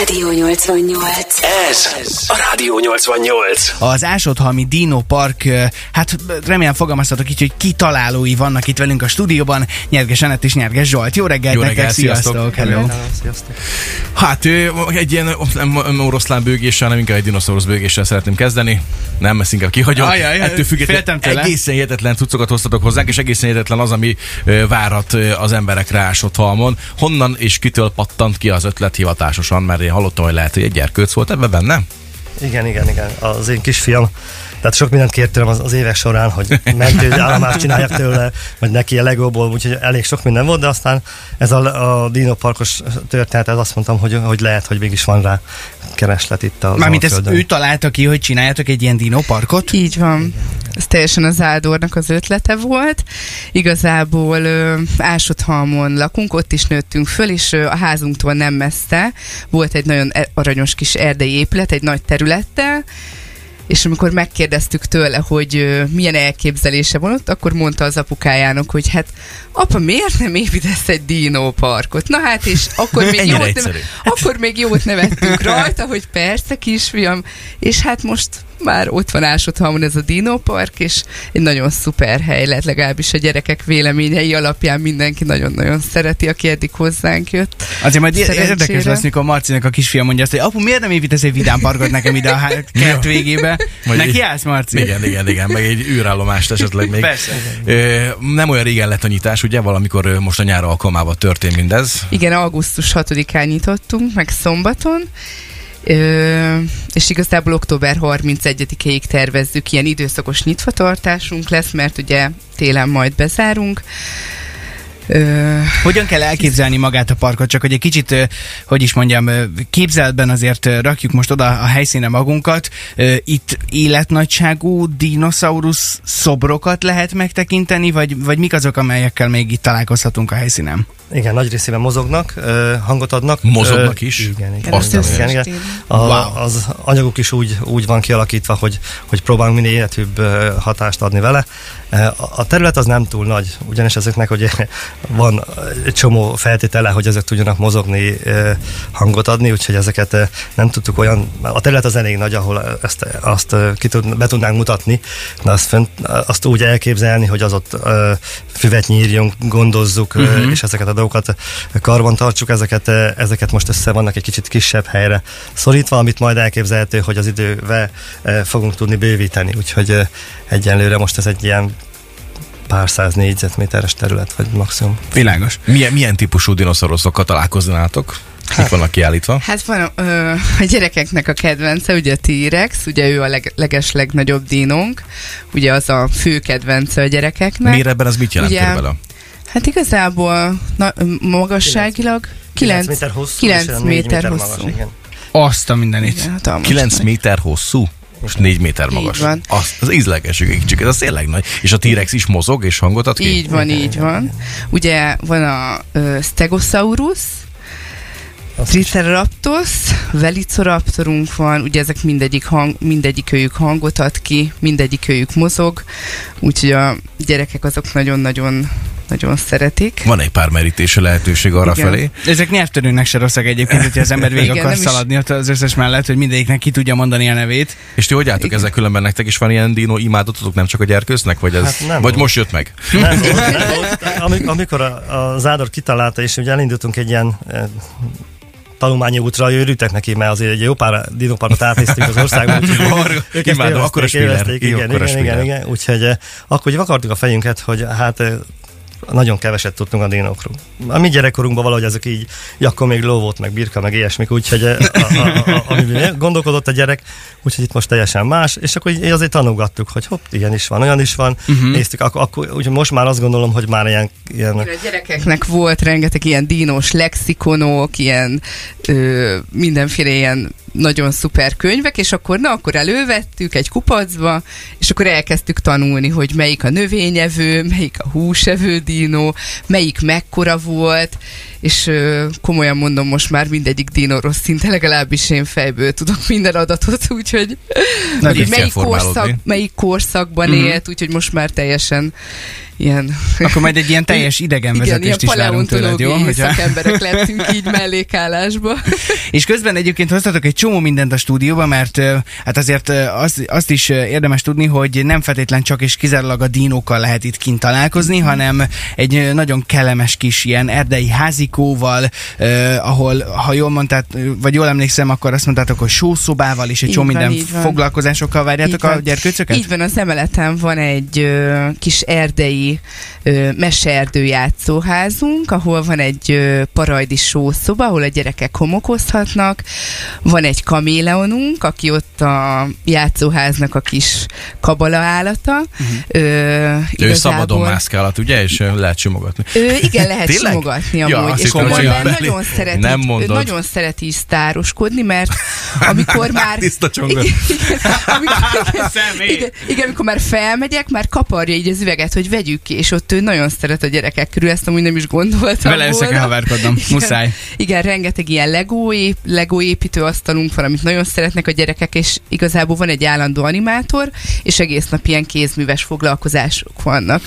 Rádió 88. Ez a Rádió 88. Az Ásodhalmi Dino Park, hát remélem fogalmaztatok így, hogy kitalálói vannak itt velünk a stúdióban, Nyerges Anett és Nyerges Zsolt. Jó reggelt Jó reggelt, sziasztok! sziasztok. Hello. Hát ő, egy ilyen nem oroszlán bőgéssel, nem inkább egy dinoszaurusz bőgéssel szeretném kezdeni. Nem, ezt inkább kihagyom. Ajaj, Ettől függetlenül egészen hihetetlen cuccokat hoztatok hozzánk, és egészen hihetetlen az, ami várat az emberekre ásott halmon. Honnan és kitől pattant ki az ötlet hivatásosan, mert én hallottam, hogy lehet, hogy egy gyerkőc volt ebben benne. Igen, igen, igen. Az én kisfiam, tehát sok mindent kért tőlem az, az évek során, hogy mentőállomást csináljak tőle, vagy neki a legóból, úgyhogy elég sok minden volt, de aztán ez a, a Dino Parkos történet, ez azt mondtam, hogy, hogy lehet, hogy mégis van rá kereslet itt az Mármint ezt ő találta ki, hogy csináljatok egy ilyen Dino Parkot? Így van. Ez teljesen az Áldornak az ötlete volt. Igazából ö, Ásodhalmon lakunk, ott is nőttünk föl, és ö, a házunktól nem messze volt egy nagyon e- aranyos kis erdei épület, egy nagy területtel, és amikor megkérdeztük tőle, hogy milyen elképzelése van ott, akkor mondta az apukájának, hogy hát apa, miért nem építesz egy Dino parkot? Na hát, és akkor még, jót, egyszerű. akkor még jót nevettünk rajta, hogy persze, kisfiam, és hát most már ott van Ásodhalmon ez a Dino Park, és egy nagyon szuper hely lett, legalábbis a gyerekek véleményei alapján mindenki nagyon-nagyon szereti, aki eddig hozzánk jött. Azért majd Szerencsére. érdekes lesz, mikor Marcinak a kisfia mondja azt, hogy apu, miért nem építesz egy vidám parkot nekem ide a kert végébe? Neki állsz, Marci? Igen, igen, igen, meg egy űrállomást esetleg még. Persze. Ö, nem olyan régen lett a nyitás, ugye? Valamikor most a nyár alkalmával történt mindez. Igen, augusztus 6-án nyitottunk, meg szombaton, És igazából október 31-ig tervezzük, ilyen időszakos nyitvatartásunk lesz, mert ugye télen majd bezárunk. Hogyan kell elképzelni magát a parkot? Csak hogy egy kicsit, hogy is mondjam, képzeletben azért rakjuk most oda a helyszíne magunkat. Itt életnagyságú dinoszaurusz szobrokat lehet megtekinteni, vagy, vagy mik azok, amelyekkel még itt találkozhatunk a helyszínen? Igen, nagy részében mozognak, ö, hangot adnak. Mozognak Ö, is? Igen, igen. Azt igen, igen, igen. A, Wow. Az anyaguk is úgy, úgy van kialakítva, hogy, hogy próbálunk minél életűbb hatást adni vele. A terület az nem túl nagy, ugyanis ezeknek ugye van egy csomó feltétele, hogy ezek tudjanak mozogni, hangot adni, úgyhogy ezeket nem tudtuk olyan, a terület az elég nagy, ahol ezt, azt ki tud, be tudnánk mutatni, de azt, fönt, azt úgy elképzelni, hogy az ott füvet nyírjunk, gondozzuk, uh-huh. és ezeket a dolgokat karban tartsuk, ezeket, ö, ezeket most össze vannak egy kicsit kisebb helyre szorítva, amit majd elképzelhető, hogy az idővel ö, fogunk tudni bővíteni, úgyhogy ö, egyenlőre most ez egy ilyen pár száz négyzetméteres terület, vagy maximum. Világos. Milyen, milyen típusú dinoszauruszokkal találkoznátok? Kik vannak kiállítva? Hát van ö, a gyerekeknek a kedvence, ugye a T-rex, ugye ő a leg, leges legnagyobb dinónk, ugye az a fő kedvence a gyerekeknek. Méretben az mit jelent Ugye- körülbelül? Hát igazából na, magasságilag 9 méter hosszú, kilenc és olyan méter négy hosszú. igen. Azt a mindenit. Igen, hatalmas 9 nagy. méter hosszú, és 4 méter Így magas. van. Az, az ízleges, egy kicsit, ez tényleg nagy. És a T-rex is mozog, és hangot ad ki? Így van, így van. Ugye van a ö, Stegosaurus. Triceratops, Velociraptorunk van, ugye ezek mindegyik, hang, mindegyik őjük hangot ad ki, mindegyik őjük mozog, úgyhogy a gyerekek azok nagyon-nagyon nagyon szeretik. Van egy pár merítési lehetőség arra Igen. felé. Ezek nyelvtörőnek se rosszak egyébként, hogyha az ember végig akar is- szaladni ott az összes mellett, hogy mindegyiknek ki tudja mondani a nevét. És ti hogy álltok Igen. ezzel különben nektek is van ilyen dino imádototok, nem csak a gyerkőznek? Vagy, ez, Hát nem vagy volt. most jött meg? Nem, volt, nem volt. Ami- Amikor a, a Zádor kitalálta, és ugye elindultunk egy ilyen eh, tanulmányi útra, örültek neki, mert azért egy jó pár dinopárat átnéztünk az országban. ők Imádom, akkor a Igen, igen, igen, igen, úgyhogy eh, akkor hogy vakartuk a fejünket, hogy hát eh, nagyon keveset tudtunk a dinókról. A mi gyerekkorunkban valahogy ezek így, akkor még ló volt, meg birka, meg ilyesmik, úgyhogy eh, a, a, a, ami gondolkodott a gyerek, úgyhogy itt most teljesen más, és akkor így azért tanulgattuk, hogy hopp, ilyen is van, olyan is van, uh-huh. néztük, akkor, akkor úgyhogy most már azt gondolom, hogy már ilyen, ilyen A gyerekeknek volt rengeteg ilyen dínos lexikonok, ilyen ö, mindenféle ilyen nagyon szuper könyvek, és akkor na, akkor elővettük egy kupacba, és akkor elkezdtük tanulni, hogy melyik a növényevő, melyik a húsevő dínó, melyik mekkora volt, és ö, komolyan mondom, most már mindegyik dínoros szinte legalábbis én fejből tudok minden adatot, úgyhogy melyik, korszak, melyik korszakban Mhm. élt, úgyhogy most már teljesen ilyen Akkor majd egy ilyen teljes idegenvezetést is várunk tőled, jó? Hogyha... szakemberek lettünk így mellékállásba. És közben egyébként hoztatok egy csomó mindent a stúdióba, mert hát azért ö, azt, azt is érdemes tudni, hogy nem feltétlen csak és kizárólag a dinókkal lehet itt kint találkozni, hanem egy nagyon kellemes kis ilyen erdei házikóval, ö, ahol, ha jól mondtát, vagy jól emlékszem, akkor azt mondtátok, hogy sószobával és egy Így csomó van, minden foglalkozásokkal várjátok Így a gyerkőcöket? Így van, az emeleten van egy ö, kis erdei meseerdő játszóházunk, ahol van egy ö, parajdi sószoba, ahol a gyerekek homokozhatnak, van egy kaméleonunk, aki ott a játszóháznak a kis kabala állata. Uh-huh. Ö, Ő szabadon mászkálat, ugye? És ö, lehet simogatni. Ő, igen, lehet simogatni Ja, amúgy. azt és komolyan olyan nagyon szereti, Nem mondod. nagyon szereti is sztároskodni, mert amikor már... Tiszta csongot. Igen, igen, amikor, Személy. igen, igen, amikor már felmegyek, már kaparja így az üveget, hogy vegyük ki, és ott ő nagyon szeret a gyerekek körül, ezt amúgy nem is gondoltam Vele össze kell haverkodnom, muszáj. Igen, rengeteg ilyen Lego, ép, Lego építőasztalunk van, amit nagyon szeretnek a gyerekek, és igazából van egy állandó animátor, és egész nap ilyen kézműves foglalkozások vannak.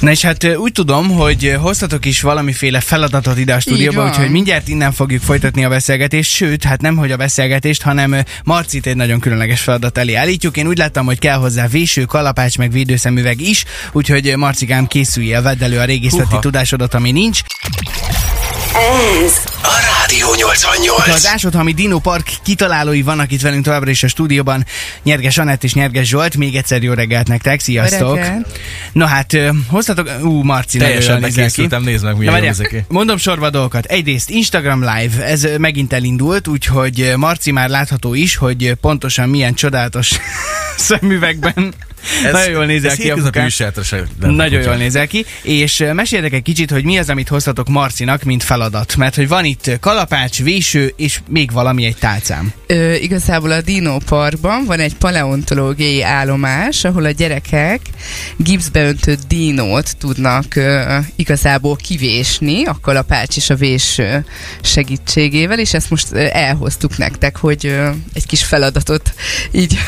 Na és hát úgy tudom, hogy hoztatok is valamiféle feladatot ide a stúdióba, úgyhogy mindjárt innen fogjuk folytatni a beszélgetést, sőt, hát nem hogy a beszélgetést, hanem Marcit egy nagyon különleges feladat elé állítjuk. Én úgy láttam, hogy kell hozzá véső, kalapács, meg védőszemüveg is, úgyhogy Marcikám készülj el, vedd elő a régészeti Húha. Tudásodat, ami nincs. Ez a Rádió 88. Az Ásodhalmi Dino Park kitalálói vannak itt velünk továbbra is a stúdióban. Nyerges Anett és Nyerges Zsolt. Még egyszer jó reggelt nektek, sziasztok! Reggelt. Na hát, hoztatok... Ú, Marci, Teljesen bekészültem, nézd meg, milyen ki. mondom sorba a dolgokat. Egyrészt Instagram Live, ez megint elindult, úgyhogy Marci már látható is, hogy pontosan milyen csodálatos szemüvegben nagyon jól nézel ez ki se lenne, Nagyon jól nézel ki, és meséljetek egy kicsit, hogy mi az, amit hoztatok Marcinak, mint feladat. Mert hogy van itt kalapács, véső, és még valami egy tálcám. Ö, igazából a Dino Parkban van egy paleontológiai állomás, ahol a gyerekek gipszbe öntött dinót tudnak ö, igazából kivésni, a kalapács és a véső segítségével, és ezt most elhoztuk nektek, hogy ö, egy kis feladatot így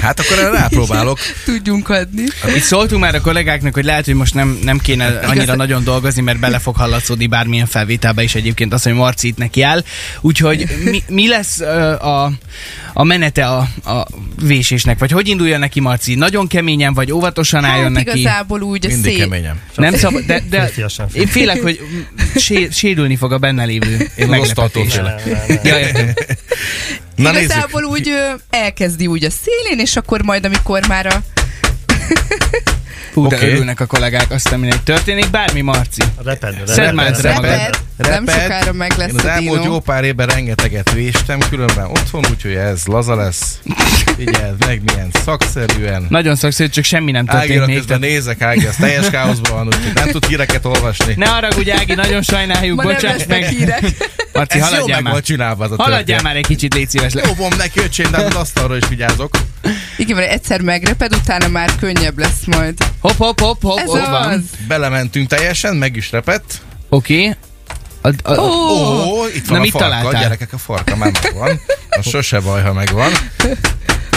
Hát akkor rápróbálok. Tudjunk adni. Itt szóltunk már a kollégáknak, hogy lehet, hogy most nem, nem kéne annyira Igaz- nagyon dolgozni, mert bele fog hallatszódni bármilyen felvételbe is egyébként az, hogy Marci itt neki áll. Úgyhogy mi, mi lesz a, a menete a, a vésésnek? Vagy hogy indulja neki Marci? Nagyon keményen, vagy óvatosan álljon Hát neki? igazából úgy a Mindig szép... keményen. Nem szabad, de, de én félek, hogy sé, sérülni fog a benne lévő Én meglepetés. rosszaltól Nem, félek. Ja, értem. Na nézzük. Igazából úgy ö, elkezdi úgy a szélén, és akkor majd, amikor már a Hú, de örülnek a kollégák, azt mindegy. Történik bármi, Marci. Reped, Szedd reped, már reped. Reped, nem sokára meg lesz Én az a elmúlt dino. jó pár évben rengeteget véstem, különben otthon, úgyhogy ez laza lesz. Figyeld meg, milyen szakszerűen. Nagyon szakszerű, csak semmi nem történt Ágira még. közben nézek, Ági, az teljes káoszban van, úgyhogy nem tud híreket olvasni. Ne haragudj, Ági, nagyon sajnáljuk, Ma bocsáss meg. hírek. Marci, Ez jó haladjál már. csinálva az a Haladjál történet. már egy kicsit, légy szíves. Le. Dobom neki, öcsém, de az asztalra is vigyázok. Igen, mert egyszer megreped, utána már könnyebb lesz majd. Hopp, hopp, hopp, hopp, Ez ott az. van. Belementünk teljesen, meg is repett. Oké. A, a, Ó, Ó, itt Na, van a mit farka, találtál? gyerekek, a farka már megvan. Most sose baj, ha megvan.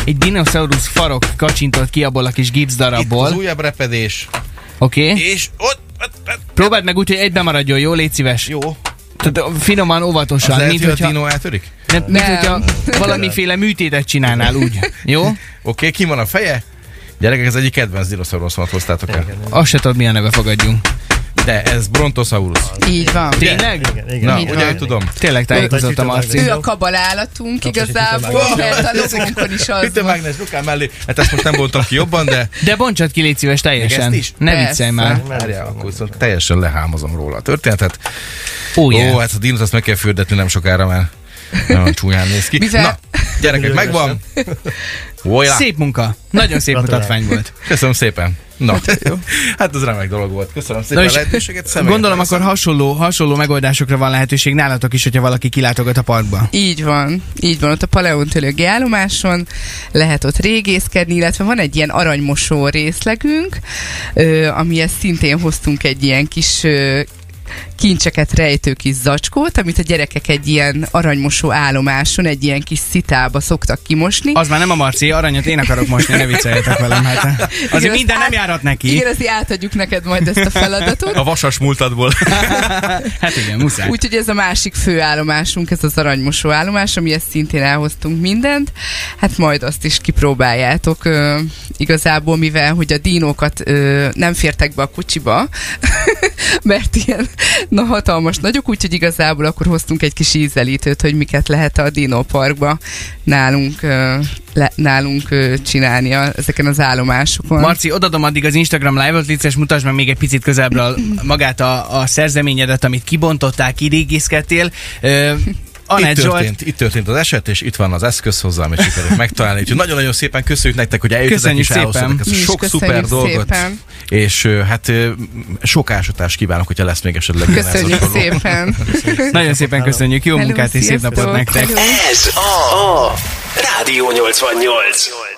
egy dinoszaurusz farok kacsintott ki abból a kis gipsz Itt az darabból. újabb repedés. Oké. És ott, ott, ott Próbáld meg úgy, hogy egybe maradjon, jó? Légy szíves. jó. Tehát finoman, Az óvatosan, lehet, mint hogy a dino eltörik? nem, mint Nem. hogyha valamiféle műtétet csinálnál úgy. Jó? Oké, okay, ki van a feje? Gyerekek, ez egyik kedvenc dinoszauruszomat hoztátok el. Azt se tudod, milyen neve fogadjunk. De ez Brontosaurus. így van. Tényleg? Igen, igen. Na, Így ugye van. tudom. Tényleg tájékozott a Ő- a kabalállatunk igazából, mert a logonkon is az Itt a van. mágnes Lukán mellé. Hát ezt most nem bontam ki jobban, de De bontsad ki, légy szíves, teljesen. Meg ezt is? Ne viccelj már. várjál, akkor teljesen lehámozom róla a történetet. Ó, yeah. hát a dinot azt meg kell fürdetni nem sokára, mert nagyon csúnyán néz ki. Mivel- Na, gyerekek, megvan. Olyan. Szép munka. Nagyon szép mutatvány volt. Köszönöm szépen. Na, hát ez remek dolog volt. Köszönöm szépen Na a lehetőséget. Gondolom, persze. akkor hasonló, hasonló megoldásokra van lehetőség nálatok is, hogyha valaki kilátogat a parkba. Így van, így van, ott a paleontológiai állomáson lehet ott régészkedni, illetve van egy ilyen aranymosó részlegünk, ö, amihez szintén hoztunk egy ilyen kis ö, kincseket rejtő kis zacskót, amit a gyerekek egy ilyen aranymosó állomáson, egy ilyen kis szitába szoktak kimosni. Az már nem a Marci, aranyat én akarok mosni, ne vicceljetek velem. Hát. Azért Igen, minden azt nem át- járat neki. Igen, azért átadjuk neked majd ezt a feladatot. A vasas múltadból. Hát igen, muszáj. Úgyhogy ez a másik főállomásunk, ez az aranymosó állomás, amihez szintén elhoztunk mindent. Hát majd azt is kipróbáljátok. Ö, igazából, mivel hogy a dinókat ö, nem fértek be a kocsiba, mert ilyen na, hatalmas nagyok, úgyhogy igazából akkor hoztunk egy kis ízelítőt, hogy miket lehet a dinóparkba nálunk, ö, le, nálunk csinálni a, ezeken az állomásokon. Marci, odadom addig az Instagram live-ot, szíves, mutasd meg még egy picit közelebbről magát a, a szerzeményedet, amit kibontották, kirégészkedtél. Ö, Itt Anett Zsolt, történt, itt történt az eset, és itt van az eszköz hozzá, amit sikerült megtalálni. Úgyhogy nagyon-nagyon szépen köszönjük nektek, hogy eljöttetek Köszönjük és elhoztatok szépen. ezt a sok köszönjük szuper dolgot. szépen. És hát sok ásatást kívánok, hogyha lesz még esetleg Köszönjük szépen! nagyon szépen köszönjük, jó Hello, munkát és szép napot nektek. Ez a Rádió 88.